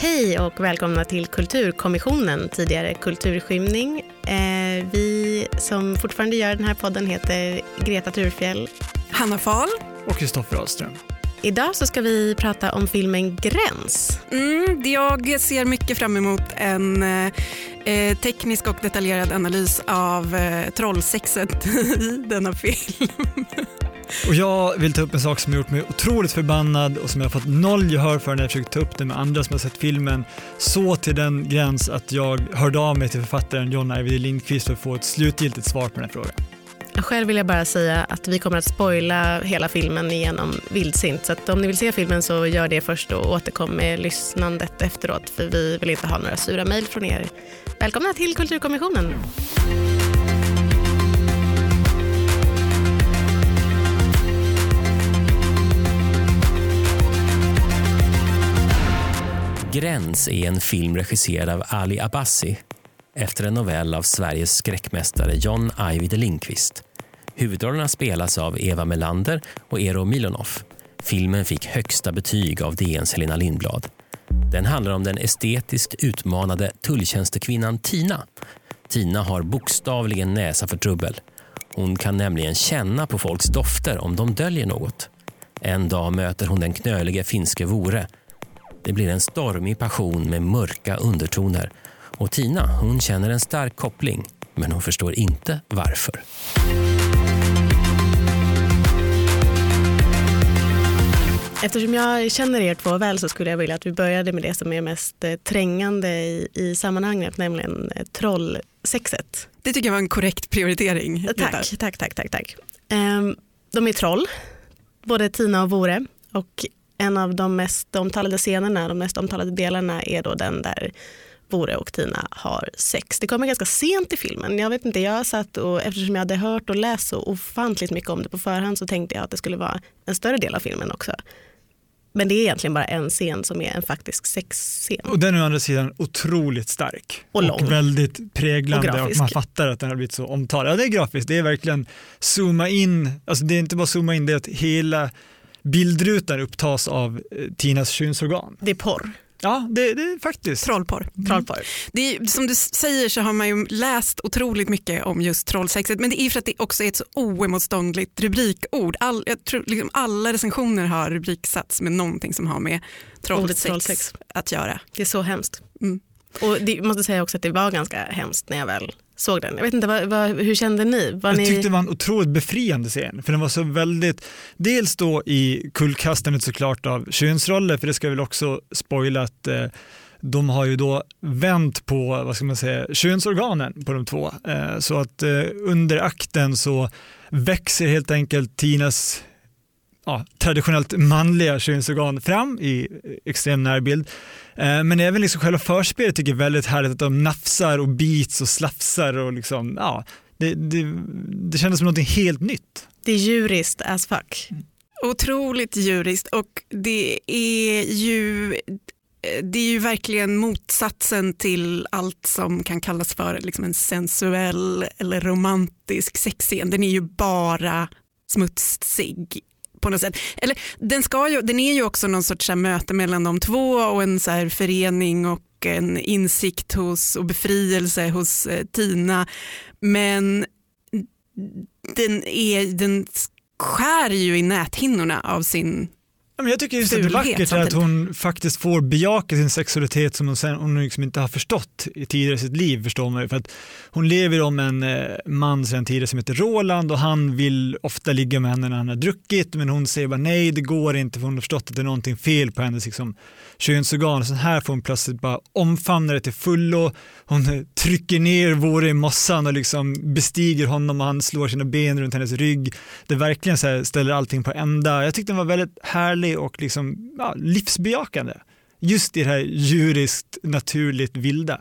Hej och välkomna till Kulturkommissionen, tidigare Kulturskymning. Eh, vi som fortfarande gör den här podden heter Greta Thurfjell. Hanna Fahl. Och Kristoffer Ahlström. Idag så ska vi prata om filmen Gräns. Mm, jag ser mycket fram emot en eh, teknisk och detaljerad analys av eh, trollsexet i denna film. Och jag vill ta upp en sak som har gjort mig otroligt förbannad och som jag har fått noll gehör för när jag försökt ta upp det med andra som har sett filmen. Så till den gräns att jag hörde av mig till författaren John Ajvide Lindqvist för att få ett slutgiltigt svar på den här frågan. Själv vill jag bara säga att vi kommer att spoila hela filmen genom vildsint. Så att om ni vill se filmen så gör det först och återkom med lyssnandet efteråt. För vi vill inte ha några sura mejl från er. Välkomna till Kulturkommissionen. Gräns är en film regisserad av Ali Abbasi efter en novell av Sveriges skräckmästare John Ajvide Lindqvist. Huvudrollerna spelas av Eva Melander och Eero Milonov. Filmen fick högsta betyg av DNs Helena Lindblad. Den handlar om den estetiskt utmanade tulltjänstekvinnan Tina. Tina har bokstavligen näsa för trubbel. Hon kan nämligen känna på folks dofter om de döljer något. En dag möter hon den knölige finske Vore det blir en stormig passion med mörka undertoner. Och Tina hon känner en stark koppling, men hon förstår inte varför. Eftersom jag känner er två väl så skulle jag vilja att vi började med det som är mest eh, trängande i, i sammanhanget, nämligen eh, trollsexet. Det tycker jag var en korrekt prioritering. Tack, tack, tack, tack, tack. Um, de är troll, både Tina och Vore. Och en av de mest omtalade scenerna, de mest omtalade delarna är då den där Bore och Tina har sex. Det kommer ganska sent i filmen. Jag vet inte, jag satt och eftersom jag hade hört och läst så ofantligt mycket om det på förhand så tänkte jag att det skulle vara en större del av filmen också. Men det är egentligen bara en scen som är en faktisk sexscen. Och den är å andra sidan otroligt stark. Och lång. Och väldigt präglande och, och man fattar att den har blivit så omtalad. Ja, det är grafiskt, det är verkligen zooma in, alltså det är inte bara zooma in, det är att hela bildrutan upptas av eh, Tinas könsorgan. Det är porr. Ja, det, det är faktiskt. Trollporr. Mm. Trollporr. Det är, som du säger så har man ju läst otroligt mycket om just trollsexet men det är för att det också är ett så oemotståndligt rubrikord. All, jag tror liksom alla recensioner har rubriksatts med någonting som har med trollsex, trollsex. att göra. Det är så hemskt. Mm. Och det, måste säga också att det var ganska hemskt när jag väl såg den. Jag vet inte, vad, vad, hur kände ni? Var jag ni... tyckte det var en otroligt befriande scen, för den var så väldigt, dels då i kullkastandet såklart av könsroller, för det ska väl också spoila att eh, de har ju då vänt på vad ska man säga, könsorganen på de två. Eh, så att eh, under akten så växer helt enkelt Tinas ja, traditionellt manliga könsorgan fram i extrem närbild. Eh, men även liksom själva förspelet tycker jag är väldigt härligt att de nafsar och bits och slafsar och liksom, ja, det, det, det kändes som något helt nytt. Det är djuriskt as fuck. Otroligt djuriskt och det är ju det är ju verkligen motsatsen till allt som kan kallas för liksom en sensuell eller romantisk sexscen. Den är ju bara smutsig på något sätt. Eller, den, ska ju, den är ju också någon sorts här, möte mellan de två och en så här, förening och en insikt hos, och befrielse hos eh, Tina. Men den, är, den skär ju i näthinnorna av sin jag tycker just att det är vackert att hon faktiskt får bejaka sin sexualitet som hon, sen, hon liksom inte har förstått i tidigare i sitt liv. Förstår man För att hon lever om en eh, man sedan tidigare som heter Roland och han vill ofta ligga med henne när han har druckit men hon säger bara nej det går inte för hon har förstått att det är någonting fel på hennes liksom, könsorgan. Så här får hon plötsligt bara omfamna det till fullo. Hon trycker ner Vore i mossan och liksom bestiger honom och han slår sina ben runt hennes rygg. Det verkligen så ställer allting på ända. Jag tyckte den var väldigt härlig och liksom, ja, livsbejakande. Just i det här djuriskt naturligt vilda.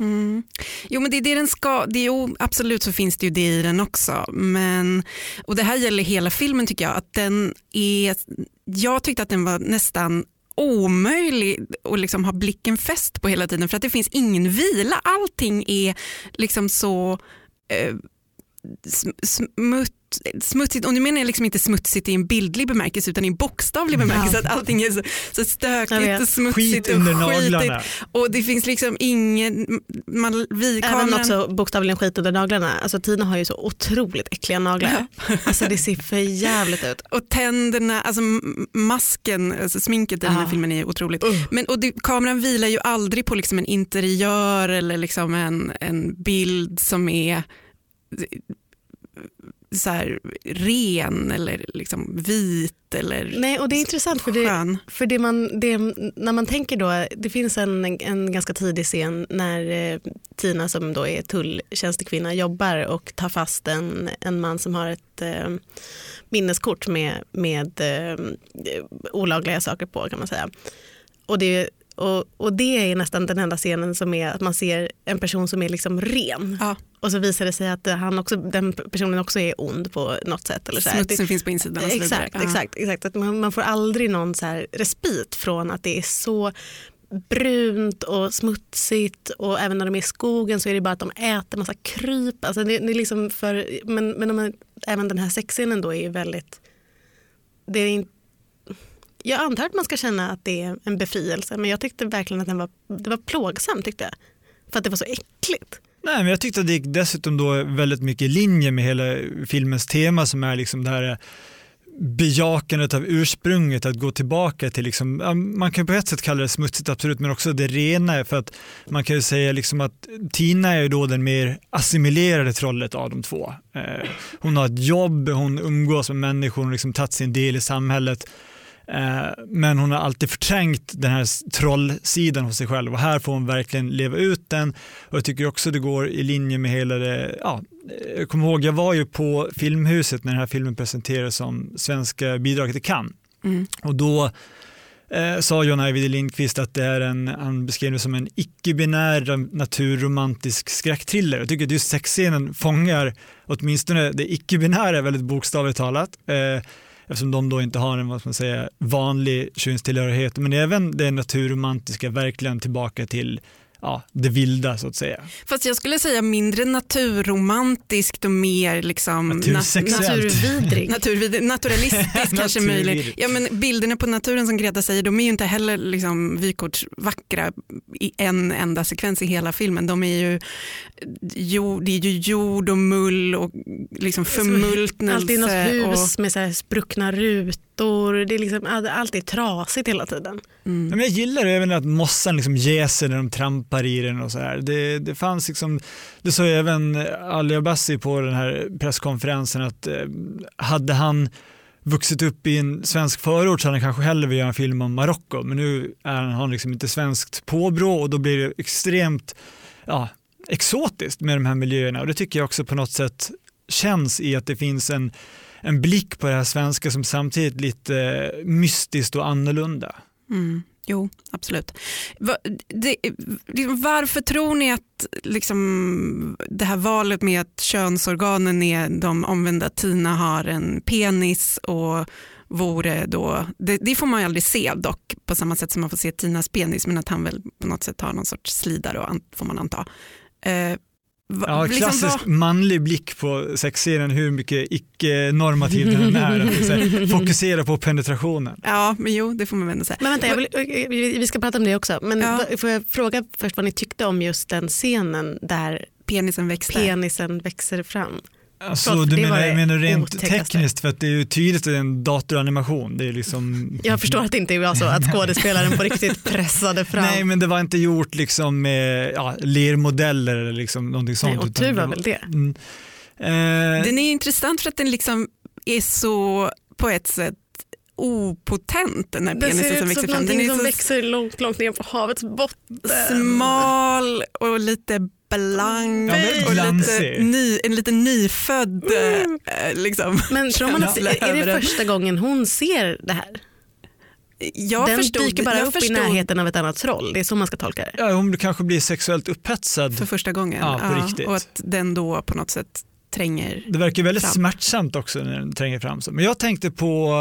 Mm. Jo men det är det den ska, det är, absolut så finns det ju det i den också. Men, och det här gäller hela filmen tycker jag. Att den är, jag tyckte att den var nästan omöjlig att liksom ha blicken fäst på hela tiden för att det finns ingen vila. Allting är liksom så eh, smutt smutsigt, och nu menar jag liksom inte smutsigt i en bildlig bemärkelse utan i en bokstavlig bemärkelse. Ja. Att allting är så, så stökigt och smutsigt Skit under och skitigt. Och det finns liksom ingen... Man, vi, kameran... Även också bokstavligen skit under naglarna. Alltså Tina har ju så otroligt äckliga naglar. alltså det ser för jävligt ut. Och tänderna, alltså masken, alltså sminket i den här filmen är otroligt. Uh. Men, och det, kameran vilar ju aldrig på liksom en interiör eller liksom en, en bild som är så här, ren eller liksom vit eller Nej, och det är intressant för, det, för det man, det, när man tänker då, det finns en, en ganska tidig scen när eh, Tina som då är tulltjänstekvinna jobbar och tar fast en, en man som har ett eh, minneskort med, med eh, olagliga saker på kan man säga. Och det och, och det är nästan den enda scenen som är att man ser en person som är liksom ren. Ja. Och så visar det sig att han också, den personen också är ond på något sätt. Eller så Smutsen finns på insidan. Och exakt, ja. exakt, exakt. Att man, man, får aldrig någon så respit från att det är så brunt och smutsigt och även när de är i skogen så är det bara att de äter massa kryp. Alltså det, det är liksom för, men men de, även den här sexscenen då är väldigt, det är inte jag antar att man ska känna att det är en befrielse men jag tyckte verkligen att den var, det var plågsamt tyckte jag. För att det var så äckligt. Nej, men jag tyckte att det gick dessutom då väldigt mycket i linje med hela filmens tema som är liksom det här eh, bejakandet av ursprunget, att gå tillbaka till, liksom, man kan på ett sätt kalla det smutsigt absolut, men också det rena. För att man kan ju säga liksom att Tina är ju då den mer assimilerade trollet av de två. Eh, hon har ett jobb, hon umgås med människor, hon har liksom tagit sin del i samhället men hon har alltid förträngt den här trollsidan hos sig själv och här får hon verkligen leva ut den. Och jag tycker också det går i linje med hela det, ja, jag kommer ihåg, jag var ju på Filmhuset när den här filmen presenterades som svenska bidraget till Cannes. Mm. Och då eh, sa John Ajvide Lindqvist att det är en, han beskrev det som en icke-binär naturromantisk skräckthriller. Jag tycker att just sexscenen fångar åtminstone det icke-binära väldigt bokstavligt talat. Eh, eftersom de då inte har en vad man säga, vanlig könstillhörighet. Men även det naturromantiska, verkligen tillbaka till ja, det vilda så att säga. Fast jag skulle säga mindre naturromantiskt och mer liksom naturvidrig. naturvidrig. Naturalistiskt kanske möjligt. Ja, men bilderna på naturen som Greta säger, de är ju inte heller liksom vykorts vackra i en enda sekvens i hela filmen. De är ju, jord, det är ju jord och mull och liksom förmultnelse. Alltid något hus och... med så spruckna rutor mattor, det är liksom, allt är trasigt hela tiden. Mm. Men jag gillar även att mossan liksom jäser när de trampar i den och så här. Det, det fanns liksom, det sa även Ali Abassi på den här presskonferensen att eh, hade han vuxit upp i en svensk förort så hade han kanske hellre velat göra en film om Marocko men nu är han, har han liksom inte svenskt påbrå och då blir det extremt ja, exotiskt med de här miljöerna och det tycker jag också på något sätt känns i att det finns en en blick på det här svenska som samtidigt lite eh, mystiskt och annorlunda. Mm. Jo, absolut. Liksom, varför tror ni att liksom, det här valet med att könsorganen är de omvända, Tina har en penis och vore då, det, det, får man ju aldrig se dock på samma sätt som man får se Tinas penis men att han väl på något sätt har någon sorts slida då, får man anta. Eh, Ja, liksom klassisk vad... manlig blick på sexscenen, hur mycket icke-normativ den är. fokusera på penetrationen. Ja, men jo, det får man ändå säga. Men vänta, vill, vi ska prata om det också. Men ja. får jag fråga först vad ni tyckte om just den scenen där penisen växer, penisen växer fram? Alltså, du menar, menar rent tekniskt för att det är ju tydligt att det är en datoranimation. Det är liksom... Jag förstår att det inte var så att skådespelaren på riktigt pressade fram. Nej men det var inte gjort liksom med ja, lermodeller eller liksom någonting sånt. Nej, och tur var väl det. Mm. Eh... Den är intressant för att den liksom är så på ett sätt opotent den här penisen som växer fram. Den är som så växer långt, långt ner på havets botten. Smal och lite blank ja, och lite ny, en lite nyfödd mm. Eh, liksom, Men tror man att, är det första gången hon ser det här? Jag den förstod, dyker bara upp förstod. i närheten av ett annat troll. Det är så man ska tolka det. Ja, hon kanske blir sexuellt upphetsad. För första gången. Ja, på ja, riktigt. Och att den då på något sätt tränger Det verkar väldigt fram. smärtsamt också när den tränger fram. Men jag tänkte på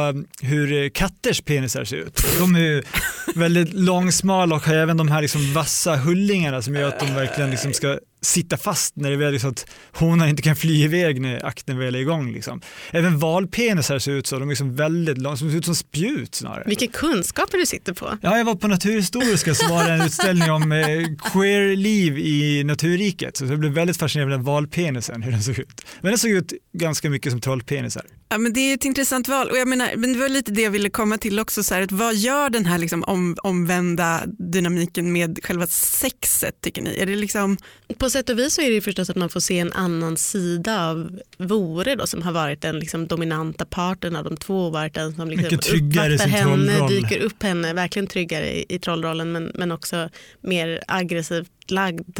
eh, hur katters penisar ser ut. De är väldigt långsmala och har även de här liksom vassa hullingarna som gör att de verkligen liksom ska sitta fast när det väl är så att honan inte kan fly iväg när akten väl är igång. Liksom. Även valpenisar ser ut så, de är liksom väldigt långa, de ser ut som spjut snarare. Vilka kunskaper du sitter på. Ja, jag var på Naturhistoriska så var det en utställning om eh, queer-liv i naturriket. Så jag blev väldigt fascinerad av valpenisen, hur den såg ut. Men den såg ut ganska mycket som trollpenisar. Ja, men det är ett intressant val och jag menar, men det var lite det jag ville komma till också. Så här, att vad gör den här liksom om, omvända dynamiken med själva sexet tycker ni? Är det liksom... På sätt och vis så är det förstås att man får se en annan sida av Vore då, som har varit den liksom dominanta parten av de två. Varit den som liksom Mycket tryggare i sin henne, trollroll. dyker upp henne, verkligen tryggare i, i trollrollen men, men också mer aggressivt lagd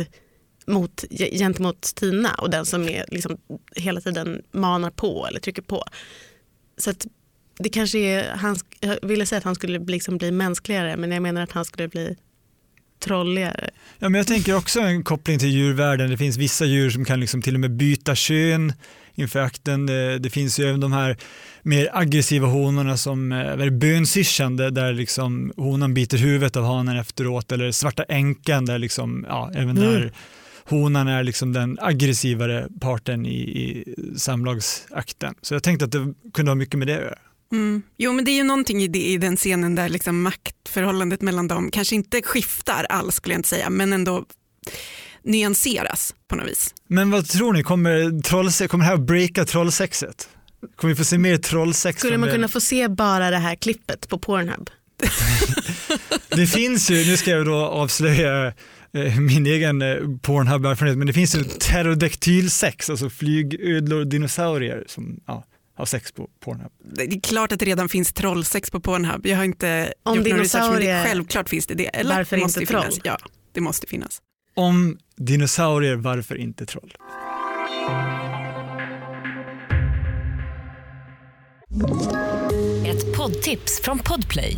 mot, gentemot Tina och den som är liksom hela tiden manar på eller trycker på. Så att det kanske är, han, jag ville säga att han skulle liksom bli mänskligare men jag menar att han skulle bli trolligare. Ja, men jag tänker också en koppling till djurvärlden. Det finns vissa djur som kan liksom till och med byta kön inför akten. Det, det finns ju även de här mer aggressiva honorna som är bönsyrsan där liksom honan biter huvudet av hanen efteråt eller svarta änkan där liksom, ja, även mm. där honan är liksom den aggressivare parten i, i samlagsakten. Så jag tänkte att det kunde ha mycket med det att göra. Mm. Jo men det är ju någonting i, det, i den scenen där liksom maktförhållandet mellan dem kanske inte skiftar alls skulle jag inte säga men ändå nyanseras på något vis. Men vad tror ni, kommer, trollse, kommer det här att breaka trollsexet? Kommer vi få se mer trollsex? Skulle man kunna få se bara det här klippet på Pornhub? det finns ju, nu ska jag då avslöja min egen eh, Pornhub-erfarenhet, men det finns ju pterodaktylsex, alltså flygödlor och dinosaurier som ja, har sex på Pornhub. Det är klart att det redan finns trollsex på Pornhub. Jag har inte Om gjort någon research, men det, självklart finns det det. Eller varför det måste inte troll? Finnas. Ja, det måste finnas. Om dinosaurier, varför inte troll? Ett poddtips från Podplay.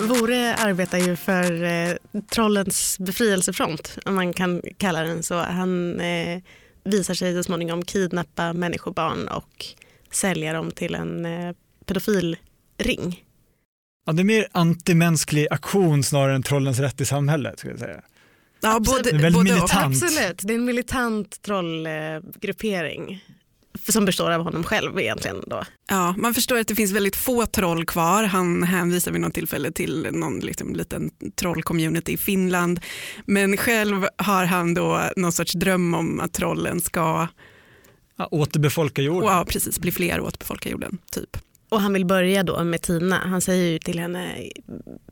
Vore arbetar ju för eh, trollens befrielsefront, om man kan kalla den så. Han eh, visar sig så småningom kidnappa människobarn och sälja dem till en eh, pedofilring. Ja, det är mer antimänsklig aktion snarare än trollens rätt i samhället. Ska jag säga. Ja, både, det är både militant. Absolut, det är en militant trollgruppering som består av honom själv egentligen. Då. Ja, man förstår att det finns väldigt få troll kvar. Han hänvisar vid något tillfälle till någon liksom, liten trollcommunity i Finland. Men själv har han då någon sorts dröm om att trollen ska ja, återbefolka jorden. Ja, precis, bli fler och återbefolka jorden. Typ. Och han vill börja då med Tina. Han säger ju till henne,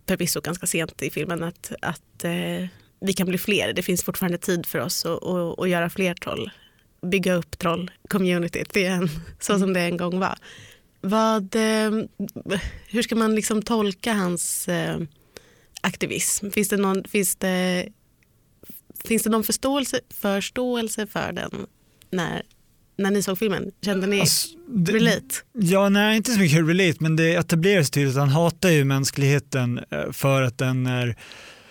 förvisso ganska sent i filmen, att, att eh, vi kan bli fler. Det finns fortfarande tid för oss att, göra fler troll bygga upp troll-communityt igen, så som det en gång var. Vad, eh, hur ska man liksom tolka hans eh, aktivism? Finns det någon, finns det, finns det någon förståelse, förståelse för den när, när ni såg filmen? Kände ni alltså, det, relate? Ja, nej inte så mycket relate men det etableras tydligt att han hatar ju mänskligheten eh, för att den är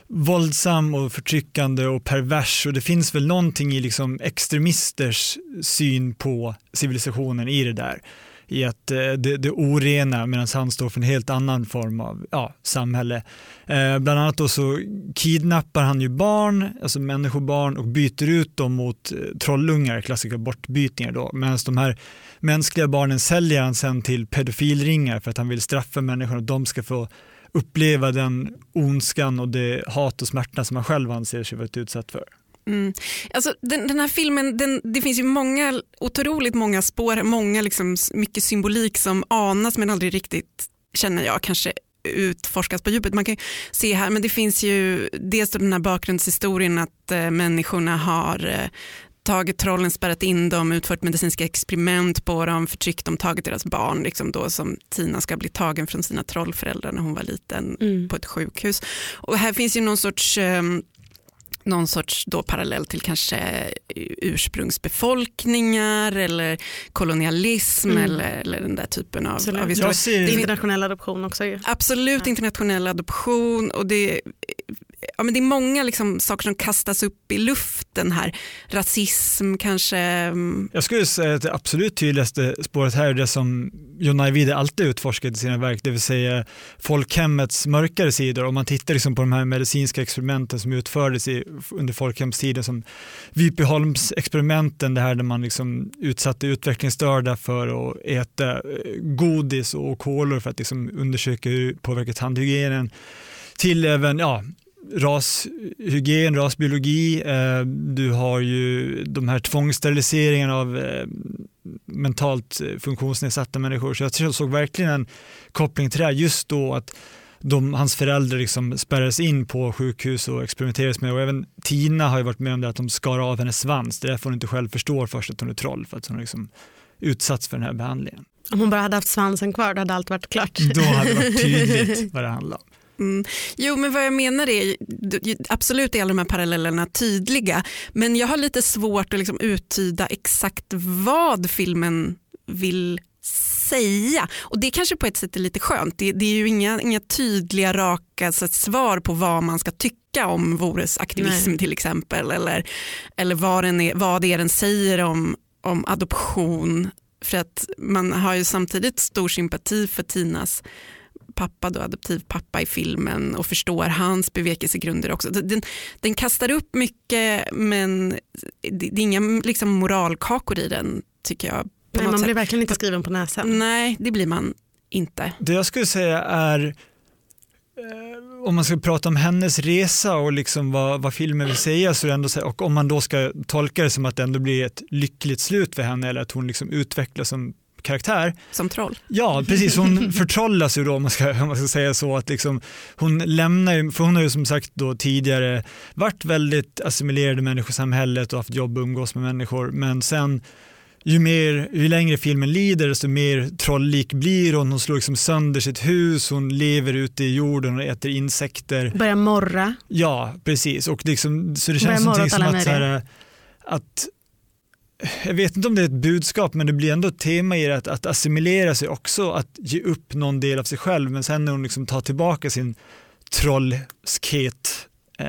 våldsam och förtryckande och pervers och det finns väl någonting i liksom extremisters syn på civilisationen i det där. I att eh, det, det orena medan han står för en helt annan form av ja, samhälle. Eh, bland annat då så kidnappar han ju barn, alltså människobarn och byter ut dem mot eh, trollungar, klassiska bortbytningar då. Medan de här mänskliga barnen säljer han sen till pedofilringar för att han vill straffa människor och de ska få uppleva den ondskan och det hat och smärta som man själv anser sig varit utsatt för. Mm. Alltså, den, den, här filmen, den, det finns ju många, otroligt många spår, många liksom, mycket symbolik som anas men aldrig riktigt, känner jag, kanske utforskas på djupet. Man kan se här, men det finns ju dels den här bakgrundshistorien att eh, människorna har eh, tagit trollen, spärrat in dem, utfört medicinska experiment på dem, förtryckt dem, tagit deras barn, liksom då som Tina ska bli tagen från sina trollföräldrar när hon var liten mm. på ett sjukhus. Och här finns ju någon sorts um, någon sorts då parallell till kanske ursprungsbefolkningar eller kolonialism mm. eller, eller den där typen av, av historia. Ser... Internationell adoption också. Ju. Absolut ja. internationell adoption och det ja, men det är många liksom saker som kastas upp i luften här. Rasism kanske. Mm. Jag skulle säga att det absolut tydligaste spåret här är det som John Ajvide alltid utforskat i sina verk, det vill säga folkhemmets mörkare sidor. Om man tittar liksom på de här medicinska experimenten som utfördes i, under folkhemstiden som Vipeholms-experimenten, det här där man liksom utsatte utvecklingsstörda för att äta eh, godis och kolor för att liksom undersöka hur det påverkar tandhygienen till även ja, rashygien, rasbiologi, eh, du har ju de här tvångssteriliseringarna av eh, mentalt funktionsnedsatta människor. Så jag såg verkligen en koppling till det här just då att de, hans föräldrar liksom spärrades in på sjukhus och experimenterades med och även Tina har ju varit med om det att de skar av hennes svans. Det är därför hon inte själv förstår först att hon är troll för att hon har liksom utsatts för den här behandlingen. Om hon bara hade haft svansen kvar då hade allt varit klart. Då hade det varit tydligt vad det handlar om. Mm. Jo men vad jag menar är absolut är alla de här parallellerna tydliga men jag har lite svårt att liksom uttyda exakt vad filmen vill säga. Och det kanske på ett sätt är lite skönt. Det, det är ju inga, inga tydliga raka så svar på vad man ska tycka om Vores aktivism Nej. till exempel eller, eller vad, den är, vad det är den säger om, om adoption. För att man har ju samtidigt stor sympati för Tinas pappa, då, adoptivpappa i filmen och förstår hans bevekelsegrunder också. Den, den kastar upp mycket men det, det är inga liksom, moralkakor i den tycker jag. Nej, man sätt. blir verkligen inte skriven på näsan. Nej, det blir man inte. Det jag skulle säga är eh, om man ska prata om hennes resa och liksom vad, vad filmen vill säga så ändå, och om man då ska tolka det som att det ändå blir ett lyckligt slut för henne eller att hon liksom utvecklas som karaktär. Som troll? Ja, precis. Hon förtrollas ju då om man ska, om man ska säga så. Att liksom, hon lämnar ju, för hon har ju som sagt då tidigare varit väldigt assimilerad i människosamhället och haft jobb och umgås med människor. Men sen ju, mer, ju längre filmen lider desto mer trolllik blir hon. Hon slår liksom sönder sitt hus, hon lever ute i jorden och äter insekter. Börjar morra. Ja, precis. Och liksom, så det känns som att, så här, att jag vet inte om det är ett budskap men det blir ändå ett tema i det att, att assimilera sig också, att ge upp någon del av sig själv men sen när hon liksom tar tillbaka sin trollskhet eh,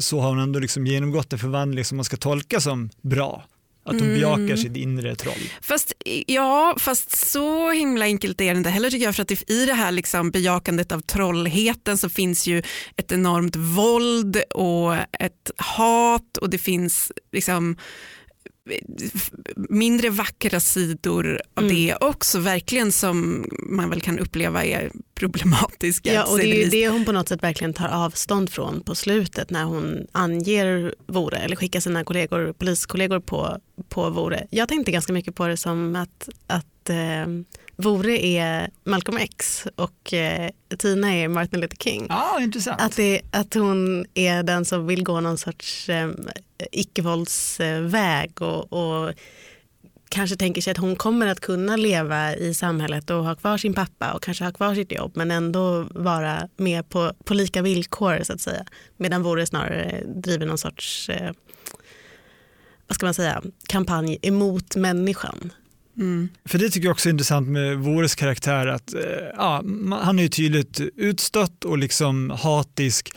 så har hon ändå liksom genomgått en förvandling som man ska tolka som bra. Att hon mm. bejakar sitt inre troll. Fast, ja, fast så himla enkelt är det inte heller tycker jag. För att i det här liksom bejakandet av trollheten så finns ju ett enormt våld och ett hat och det finns liksom mindre vackra sidor av mm. det också verkligen som man väl kan uppleva är problematiska. Ja och det är ju det hon på något sätt verkligen tar avstånd från på slutet när hon anger Vore eller skickar sina kollegor, poliskollegor på, på Vore. Jag tänkte ganska mycket på det som att, att eh, Vore är Malcolm X och eh, Tina är Martin Luther King. Ja, intressant. Att, det, att hon är den som vill gå någon sorts eh, icke-våldsväg och, och kanske tänker sig att hon kommer att kunna leva i samhället och ha kvar sin pappa och kanske ha kvar sitt jobb men ändå vara med på, på lika villkor så att säga. Medan Vore snarare driver någon sorts eh, vad ska man säga, kampanj emot människan. Mm. För det tycker jag också är intressant med Våres karaktär att eh, ja, han är tydligt utstött och liksom hatisk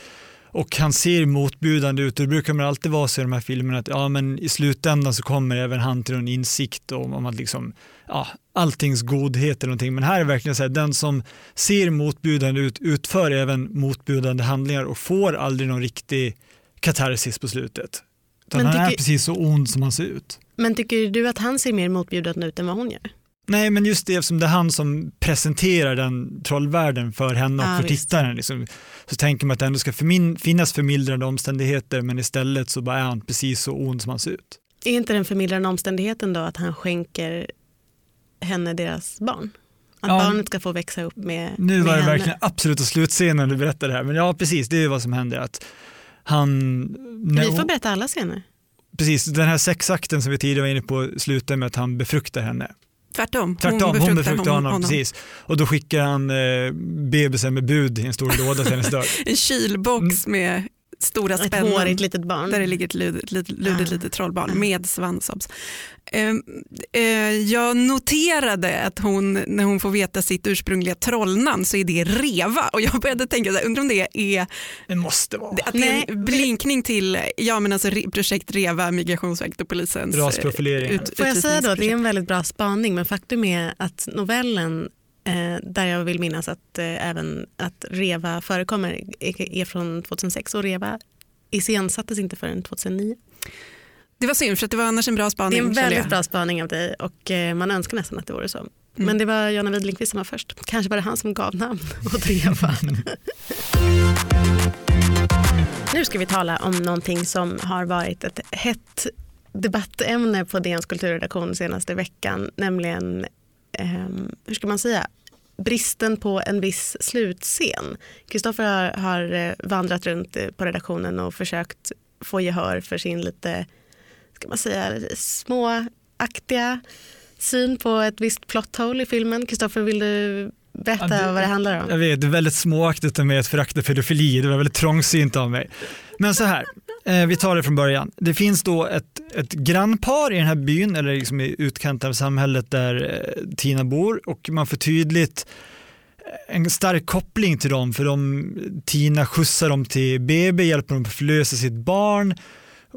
och han ser motbjudande ut. Det brukar man alltid vara så i de här filmerna att ja, men i slutändan så kommer även han till en insikt om, om att liksom, ja, alltings godhet eller någonting. Men här är det verkligen så här, den som ser motbjudande ut utför även motbjudande handlingar och får aldrig någon riktig katarsis på slutet. Utan han är precis så ond som han ser ut. Men tycker du att han ser mer motbjudande ut än vad hon gör? Nej, men just det eftersom det är han som presenterar den trollvärlden för henne och ja, för tittaren. Liksom, så tänker man att det ändå ska förmin- finnas förmildrande omständigheter men istället så bara är han precis så ond som han ser ut. Är inte den förmildrande omständigheten då att han skänker henne deras barn? Att ja, barnet ska få växa upp med Nu var med det henne. verkligen absoluta slutscenen du berättade här men ja precis det är vad som händer. Att han, Vi får berätta alla scener. Precis, den här sexakten som vi tidigare var inne på slutar med att han befruktar henne. Tvärtom, Tvärtom hon befruktar, hon befruktar honom, honom. Precis. Och då skickar han eh, bebisen med bud i en stor låda till hennes dörr. en kylbox mm. med stora spännen. Ett hårigt litet barn. Där det ligger ett ludet, ludet, litet trollbarn med svansobs. Ehm, eh, jag noterade att hon, när hon får veta sitt ursprungliga trollnamn så är det Reva och jag började tänka, undrar om det är det måste vara. Att det är en blinkning till ja, men alltså, projekt Reva, Migrationsverket och polisens eh, Rasprofilering. Ut, Får jag säga då att det är en väldigt bra spaning men faktum är att novellen där jag vill minnas att eh, även att Reva förekommer är, är från 2006 och Reva iscensattes inte förrän 2009. Det var synd för det var annars en bra spaning. Det är en väldigt bra spaning av dig och eh, man önskar nästan att det vore så. Mm. Men det var Jonna Widlingqvist som var först. Kanske var det han som gav namn åt Reva. nu ska vi tala om någonting som har varit ett hett debattämne på DNs kulturredaktion senaste veckan, nämligen, eh, hur ska man säga, bristen på en viss slutscen. Kristoffer har, har eh, vandrat runt på redaktionen och försökt få gehör för sin lite ska man säga, småaktiga syn på ett visst plot hole i filmen. Kristoffer, vill du berätta ja, det, vad det handlar om? Jag vet, det är väldigt småaktigt av mig att förakta pedofili. Det var väldigt trångsynt av mig. Men så här, eh, vi tar det från början. Det finns då ett, ett grannpar i den här byn, eller liksom i utkanten av samhället där eh, Tina bor och man får tydligt eh, en stark koppling till dem för de, Tina skjutsar dem till BB, hjälper dem att förlösa sitt barn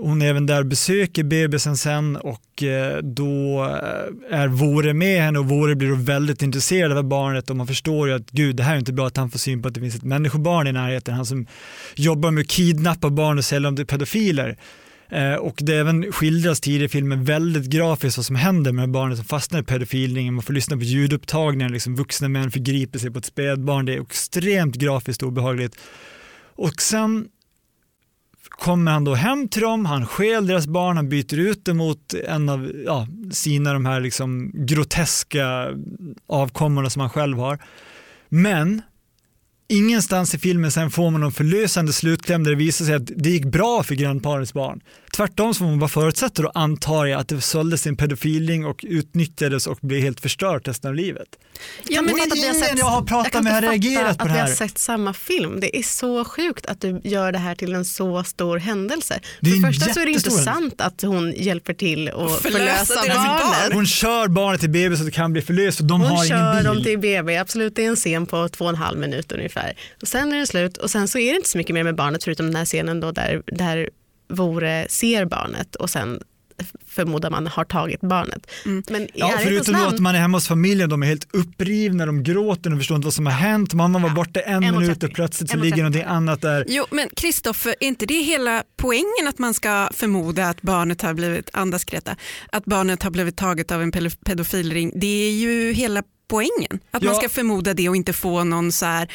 hon är även där och besöker bebisen sen och eh, då eh, är Vore med henne och Vore blir då väldigt intresserad av barnet och man förstår ju att gud det här är inte bra att han får syn på att det finns ett människobarn i närheten, han som jobbar med att kidnappa barn och sälja dem till pedofiler. Eh, och det även skildras tidigare i filmen väldigt grafiskt vad som händer med barnet som fastnar i pedofilningen. Man får lyssna på ljudupptagningar, liksom vuxna män förgriper sig på ett spädbarn. Det är extremt grafiskt obehagligt. Och sen kommer han då hem till dem, han skäl deras barn, han byter ut det mot en av ja, sina de här liksom groteska avkommorna som han själv har. Men Ingenstans i filmen sen får man någon förlösande slutkläm där det visar sig att det gick bra för grannparets barn. Tvärtom så får man bara förutsätta och antar jag att det såldes en pedofilning och utnyttjades och blev helt förstört resten av livet. Ja, men att ingen sett, jag har pratat jag med har reagerat på det här. att vi har sett samma film. Det är så sjukt att du gör det här till en så stor händelse. Det För det första så är det inte sant att hon hjälper till att förlösa barnet. Hon kör barnet till BB så att det kan bli förlöst och de hon har ingen bil. Hon kör dem till BB, absolut det är en scen på två och en halv minut ungefär. Och sen är det slut och sen så är det inte så mycket mer med barnet förutom den här scenen då där, där Vore ser barnet och sen förmodar man har tagit barnet. Mm. Men ja, förutom namn... att man är hemma hos familjen, de är helt upprivna, de gråter, de förstår inte vad som har hänt, mamma var borta en minut och plötsligt så ligger någonting annat där. Jo men Kristoffer, är inte det hela poängen att man ska förmoda att barnet har blivit, andas Greta, att barnet har blivit taget av en pedofilring? Det är ju hela poängen. Att ja. man ska förmoda det och inte få någon så här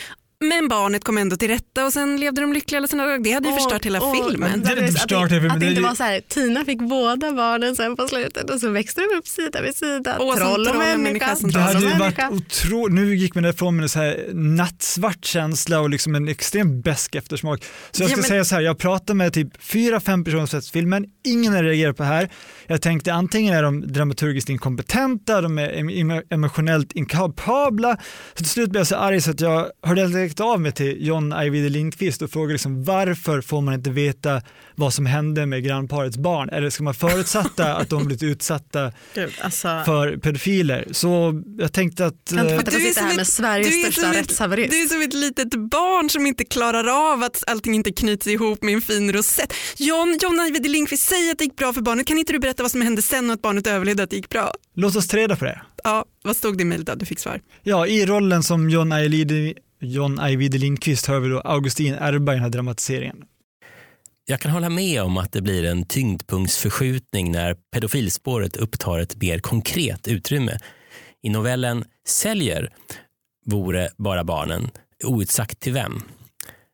men barnet kom ändå till rätta och sen levde de lyckliga alla sina dagar. Det hade ju förstört hela och, filmen. Det hade förstört att, det, att det inte var så här, Tina fick båda barnen sen på slutet och så växte de upp sida vid sida. Och troll och människa. Det hade ju varit otroligt, nu gick man därifrån med en så här nattsvart känsla och liksom en extremt besk eftersmak. Så jag ska ja, men... säga så här, jag pratade med typ fyra, fem personer som sett filmen, ingen har reagerat på det här. Jag tänkte antingen är de dramaturgiskt inkompetenta, de är emotionellt inkapabla. Så till slut blev jag så arg så att jag hörde direkt av mig till John Ajvide Lindqvist och frågade liksom, varför får man inte veta vad som hände med grannparets barn? Eller ska man förutsätta att de blivit utsatta Gud, alltså... för pedofiler? Så jag tänkte att... Jag kan inte fatta att här med Sveriges största rättshaverist. Du är som ett litet barn som inte klarar av att allting inte knyts ihop med en fin rosett. John, John Ajvide Lindqvist, säg att det gick bra för barnet. Kan inte du berätta vad som hände sen och att barnet överlevde att det gick bra? Låt oss träda på det. Ja, vad stod det i mejlet Du fick svar. Ja, i rollen som John Ajvide John Ajvide Lindqvist har vi då Augustin Erberg i den här dramatiseringen. Jag kan hålla med om att det blir en tyngdpunktsförskjutning när pedofilspåret upptar ett mer konkret utrymme. I novellen Säljer vore bara barnen outsagt till vem.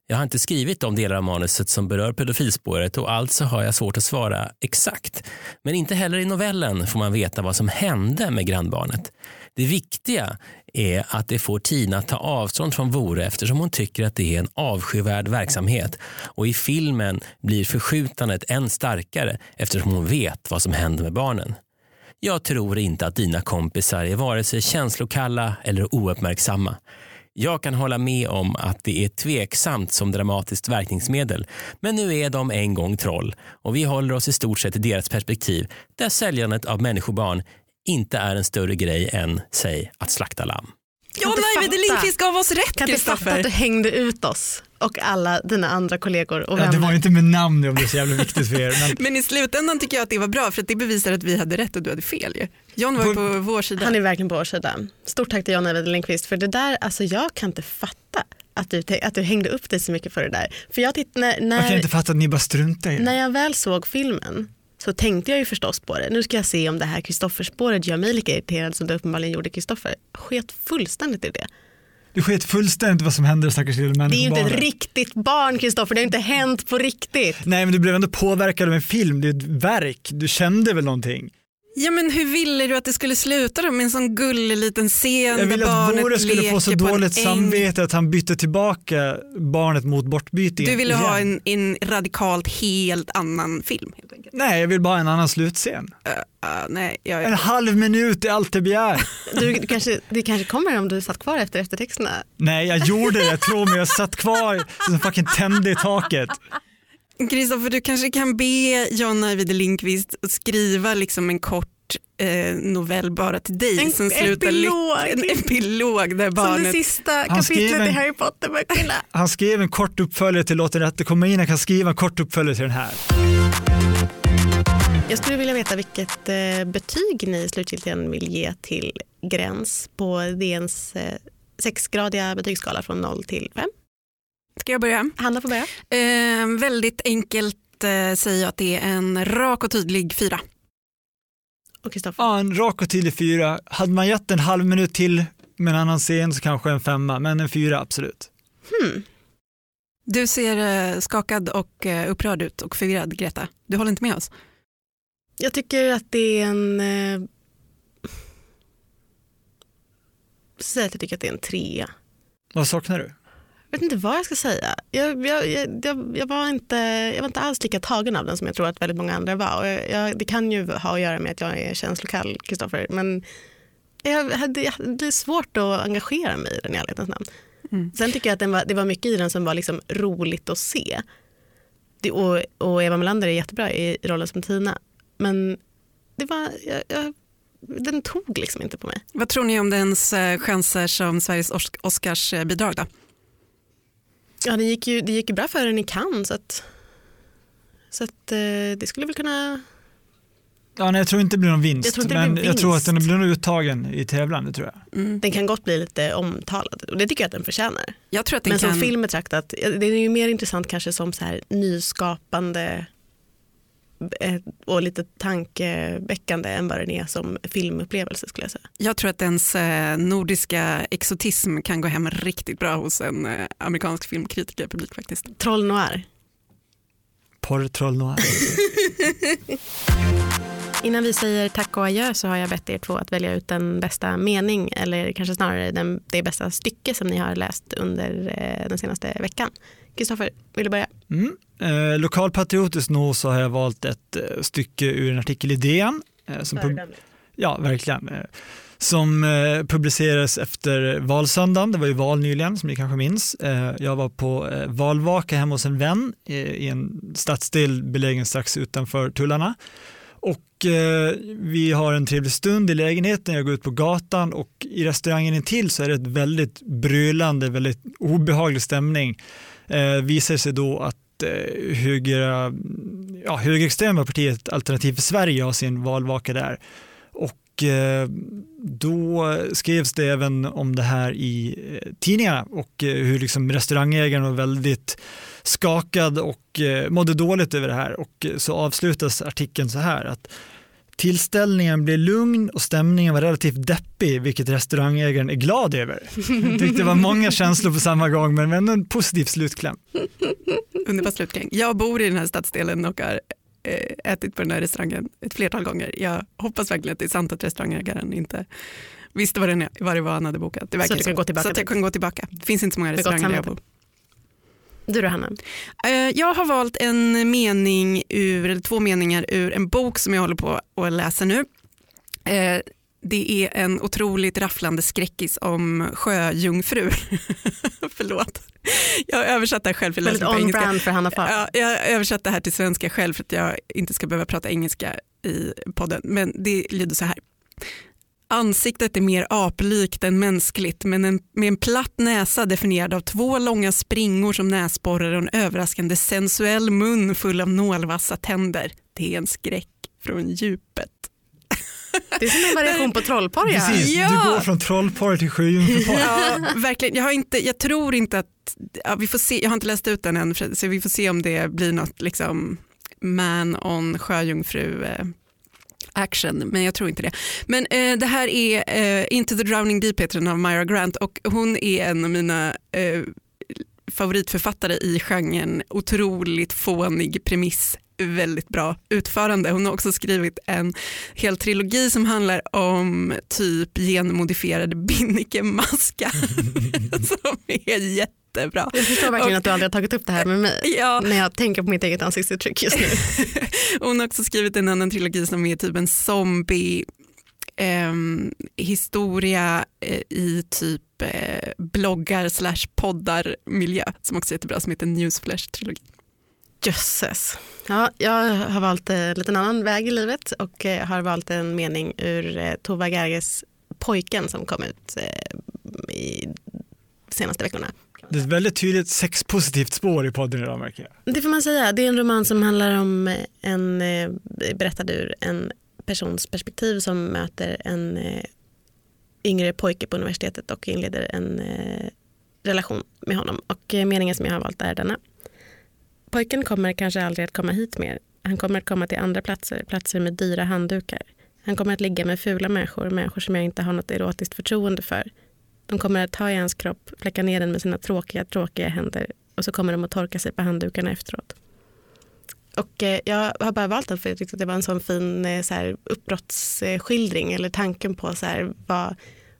Jag har inte skrivit de delar av manuset som berör pedofilspåret och alltså har jag svårt att svara exakt. Men inte heller i novellen får man veta vad som hände med grannbarnet. Det viktiga är att det får Tina att ta avstånd från Vore eftersom hon tycker att det är en avskyvärd verksamhet och i filmen blir förskjutandet än starkare eftersom hon vet vad som händer med barnen. Jag tror inte att dina kompisar är vare sig känslokalla eller ouppmärksamma. Jag kan hålla med om att det är tveksamt som dramatiskt verkningsmedel, men nu är de en gång troll och vi håller oss i stort sett i deras perspektiv där säljandet av människobarn inte är en större grej än, säg, att slakta lamm. Ja, Ajvide Lindqvist gav oss rätt Kan inte fatta att du hängde ut oss och alla dina andra kollegor och ja, vänner. Det var inte med namn om det är så jävla viktigt för er. Men... men i slutändan tycker jag att det var bra för att det bevisar att vi hade rätt och du hade fel. Ju. John var på, på vår sida. Han är verkligen på vår sida. Stort tack till John Ajvide Lindqvist för det där, alltså jag kan inte fatta att du, att du hängde upp dig så mycket för det där. För jag, titt, när, när, jag kan inte fatta att ni bara struntar i det. När jag väl såg filmen så tänkte jag ju förstås på det. Nu ska jag se om det här Kristoffer-spåret gör mig lika irriterad som det uppenbarligen gjorde Kristoffer. Sket fullständigt i det. Du sket fullständigt vad som hände stackars lilla människobarnet. Det är ju inte ett riktigt barn Kristoffer, det har inte hänt på riktigt. Nej men du blev ändå påverkad av en film, det är ett verk, du kände väl någonting? Ja men hur ville du att det skulle sluta då med en sån gullig liten scen Jag ville att Vore skulle få så dåligt samvete att han bytte tillbaka barnet mot bortbytingen. Du ville igen. ha en, en, radikalt helt annan film? Helt enkelt. Nej, jag vill bara ha en annan slutscen. Uh, uh, nej, jag... En halv minut är allt jag begär. Du, du kanske, det kanske kommer om du satt kvar efter eftertexterna? Nej, jag gjorde det, tro mig. Jag satt kvar som fucking tände i taket. Kristoffer, du kanske kan be John Ajvide Lindqvist skriva liksom en kort eh, novell bara till dig en som slutar epilog. en epilog där barnet... Som det sista kapitlet en, i Harry Potter-böckerna. Han skrev en kort uppföljare till Låt den rätte komma in, han kan skriva en kort uppföljare till den här. Jag skulle vilja veta vilket eh, betyg ni slutgiltigen vill ge till Gräns på DNs eh, sexgradiga betygsskala från 0 till 5. Ska jag börja? Hanna får börja. Eh, väldigt enkelt eh, säger jag att det är en rak och tydlig fyra. Och Kristoffer? Ja, en rak och tydlig fyra. Hade man gett en halv minut till med en annan scen så kanske en femma, men en fyra absolut. Hmm. Du ser eh, skakad och eh, upprörd ut och förvirrad Greta. Du håller inte med oss? Jag tycker att det är en... Eh... Säg att jag tycker att det är en trea. Vad saknar du? Jag vet inte vad jag ska säga. Jag, jag, jag, jag, var inte, jag var inte alls lika tagen av den som jag tror att väldigt många andra var. Jag, det kan ju ha att göra med att jag är känslokall, Kristoffer. Men jag hade, jag hade svårt att engagera mig i den i ärlighetens namn. Mm. Sen tycker jag att var, det var mycket i den som var liksom roligt att se. Det, och, och, Eva Melander är jättebra i rollen som Tina. Men det var, jag, den tog liksom inte på mig. Vad tror ni om dens eh, chanser som Sveriges Oscarsbidrag då? Ja, det gick ju, det gick ju bra för den i Cannes så att, så att eh, det skulle väl kunna... Ja, nej, jag tror inte det blir någon vinst, jag men vinst. jag tror att den blir nog uttagen i tävlan. Det tror jag. Mm. Den kan gott bli lite omtalad och det tycker jag att den förtjänar. Jag tror att den men kan... som film betraktat, det är ju mer intressant kanske som så här nyskapande och lite tankeväckande än vad den är som filmupplevelse skulle jag säga. Jag tror att ens eh, nordiska exotism kan gå hem riktigt bra hos en eh, amerikansk filmkritikerpublik faktiskt. Troll noir. Porrtroll noir. Innan vi säger tack och adjö så har jag bett er två att välja ut den bästa mening eller kanske snarare den, det bästa stycke som ni har läst under den senaste veckan. Kristoffer, vill du börja? Mm. Eh, lokalpatriotiskt nog så har jag valt ett eh, stycke ur en artikel i DN. Eh, som ja, verkligen. Eh, som eh, publicerades efter valsöndagen. Det var ju val nyligen som ni kanske minns. Eh, jag var på valvaka hemma hos en vän i en stadsdel belägen strax utanför tullarna. Och vi har en trevlig stund i lägenheten, jag går ut på gatan och i restaurangen intill så är det ett väldigt brölande, väldigt obehaglig stämning. Eh, visar sig då att eh, höger, ja, högerextrema partiet Alternativ för Sverige har sin valvaka där. Och eh, då skrevs det även om det här i eh, tidningarna och eh, hur liksom restaurangägaren var väldigt skakad och eh, mådde dåligt över det här och eh, så avslutas artikeln så här att Tillställningen blev lugn och stämningen var relativt deppig, vilket restaurangägaren är glad över. Jag tyckte det var många känslor på samma gång, men ändå en positiv slutkläm. Underbar slutkläm. Jag bor i den här stadsdelen och har eh, ätit på den här restaurangen ett flertal gånger. Jag hoppas verkligen att det är sant att restaurangägaren inte visste vad, den, vad det var han hade bokat. Det så, du kan gå tillbaka så att jag kan gå tillbaka. Det finns inte så många restauranger där jag bor. Du då Hanna? Eh, jag har valt en mening ur, eller två meningar ur en bok som jag håller på att läsa nu. Eh, det är en otroligt rafflande skräckis om sjöjungfrur. Förlåt. Jag har översatt det här själv. För Väldigt on-brand för Hanna. Ja, jag har översatt det här till svenska själv för att jag inte ska behöva prata engelska i podden. Men det lyder så här. Ansiktet är mer aplikt än mänskligt men en, med en platt näsa definierad av två långa springor som näsborrar och en överraskande sensuell mun full av nålvassa tänder. Det är en skräck från djupet. Det är som en variation på trollpar. Ja. Precis, Ja. du går från trollpar till sjöjungfrupar. Ja, verkligen. Jag, har inte, jag tror inte att, ja, vi får se, jag har inte läst ut den än så vi får se om det blir något liksom man on sjöjungfru eh, action, men jag tror inte det. Men eh, det här är eh, Into the Drowning Deep heter den av Myra Grant och hon är en av mina eh, favoritförfattare i genren otroligt fånig premiss väldigt bra utförande. Hon har också skrivit en hel trilogi som handlar om typ genmodifierade binnikemaskar som är jättebra. Jag förstår verkligen Och- att du aldrig har tagit upp det här med mig. Ja, När jag tänker på mitt eget ansiktsuttryck just nu. hon har också skrivit en annan trilogi som är typ en zombie historia eh, i typ eh, bloggar slash poddar miljö som också är jättebra som heter Newsflash-trilogin. Jösses. Ja, jag har valt en liten annan väg i livet och eh, har valt en mening ur eh, Tova Gerges Pojken som kom ut eh, i senaste veckorna. Det är ett väldigt tydligt sexpositivt spår i podden idag märker jag. Det får man säga. Det är en roman som handlar om eh, en eh, berättad ur en persons perspektiv som möter en eh, yngre pojke på universitetet och inleder en eh, relation med honom. Och eh, meningen som jag har valt är denna. Pojken kommer kanske aldrig att komma hit mer. Han kommer att komma till andra platser, platser med dyra handdukar. Han kommer att ligga med fula människor, människor som jag inte har något erotiskt förtroende för. De kommer att ta i hans kropp, fläcka ner den med sina tråkiga, tråkiga händer och så kommer de att torka sig på handdukarna efteråt. Och eh, jag har bara valt den för jag tyckte att det var en sån fin eh, så här, uppbrottsskildring eller tanken på så här, vad,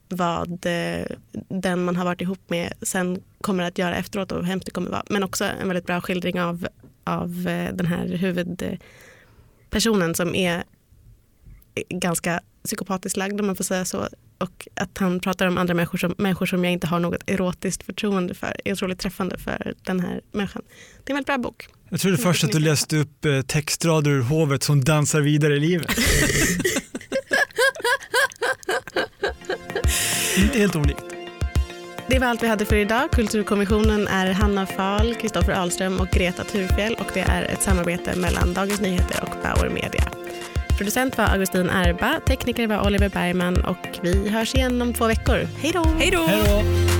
vad eh, den man har varit ihop med sen kommer att göra efteråt och hur hemskt det kommer vara. Men också en väldigt bra skildring av, av eh, den här huvudpersonen som är ganska psykopatiskt lagd om man får säga så. Och att han pratar om andra människor som, människor som jag inte har något erotiskt förtroende för är otroligt träffande för den här människan. Det är en väldigt bra bok. Jag trodde först att du läste upp eh, textrader ur hovet som dansar vidare i livet. Inte helt olikt. Det var allt vi hade för idag. Kulturkommissionen är Hanna Fahl, Kristoffer Ahlström och Greta Thurfjell och det är ett samarbete mellan Dagens Nyheter och Bauer Media. Producent var Augustin Erba, tekniker var Oliver Bergman och vi hörs igen om två veckor. Hej då! Hej då!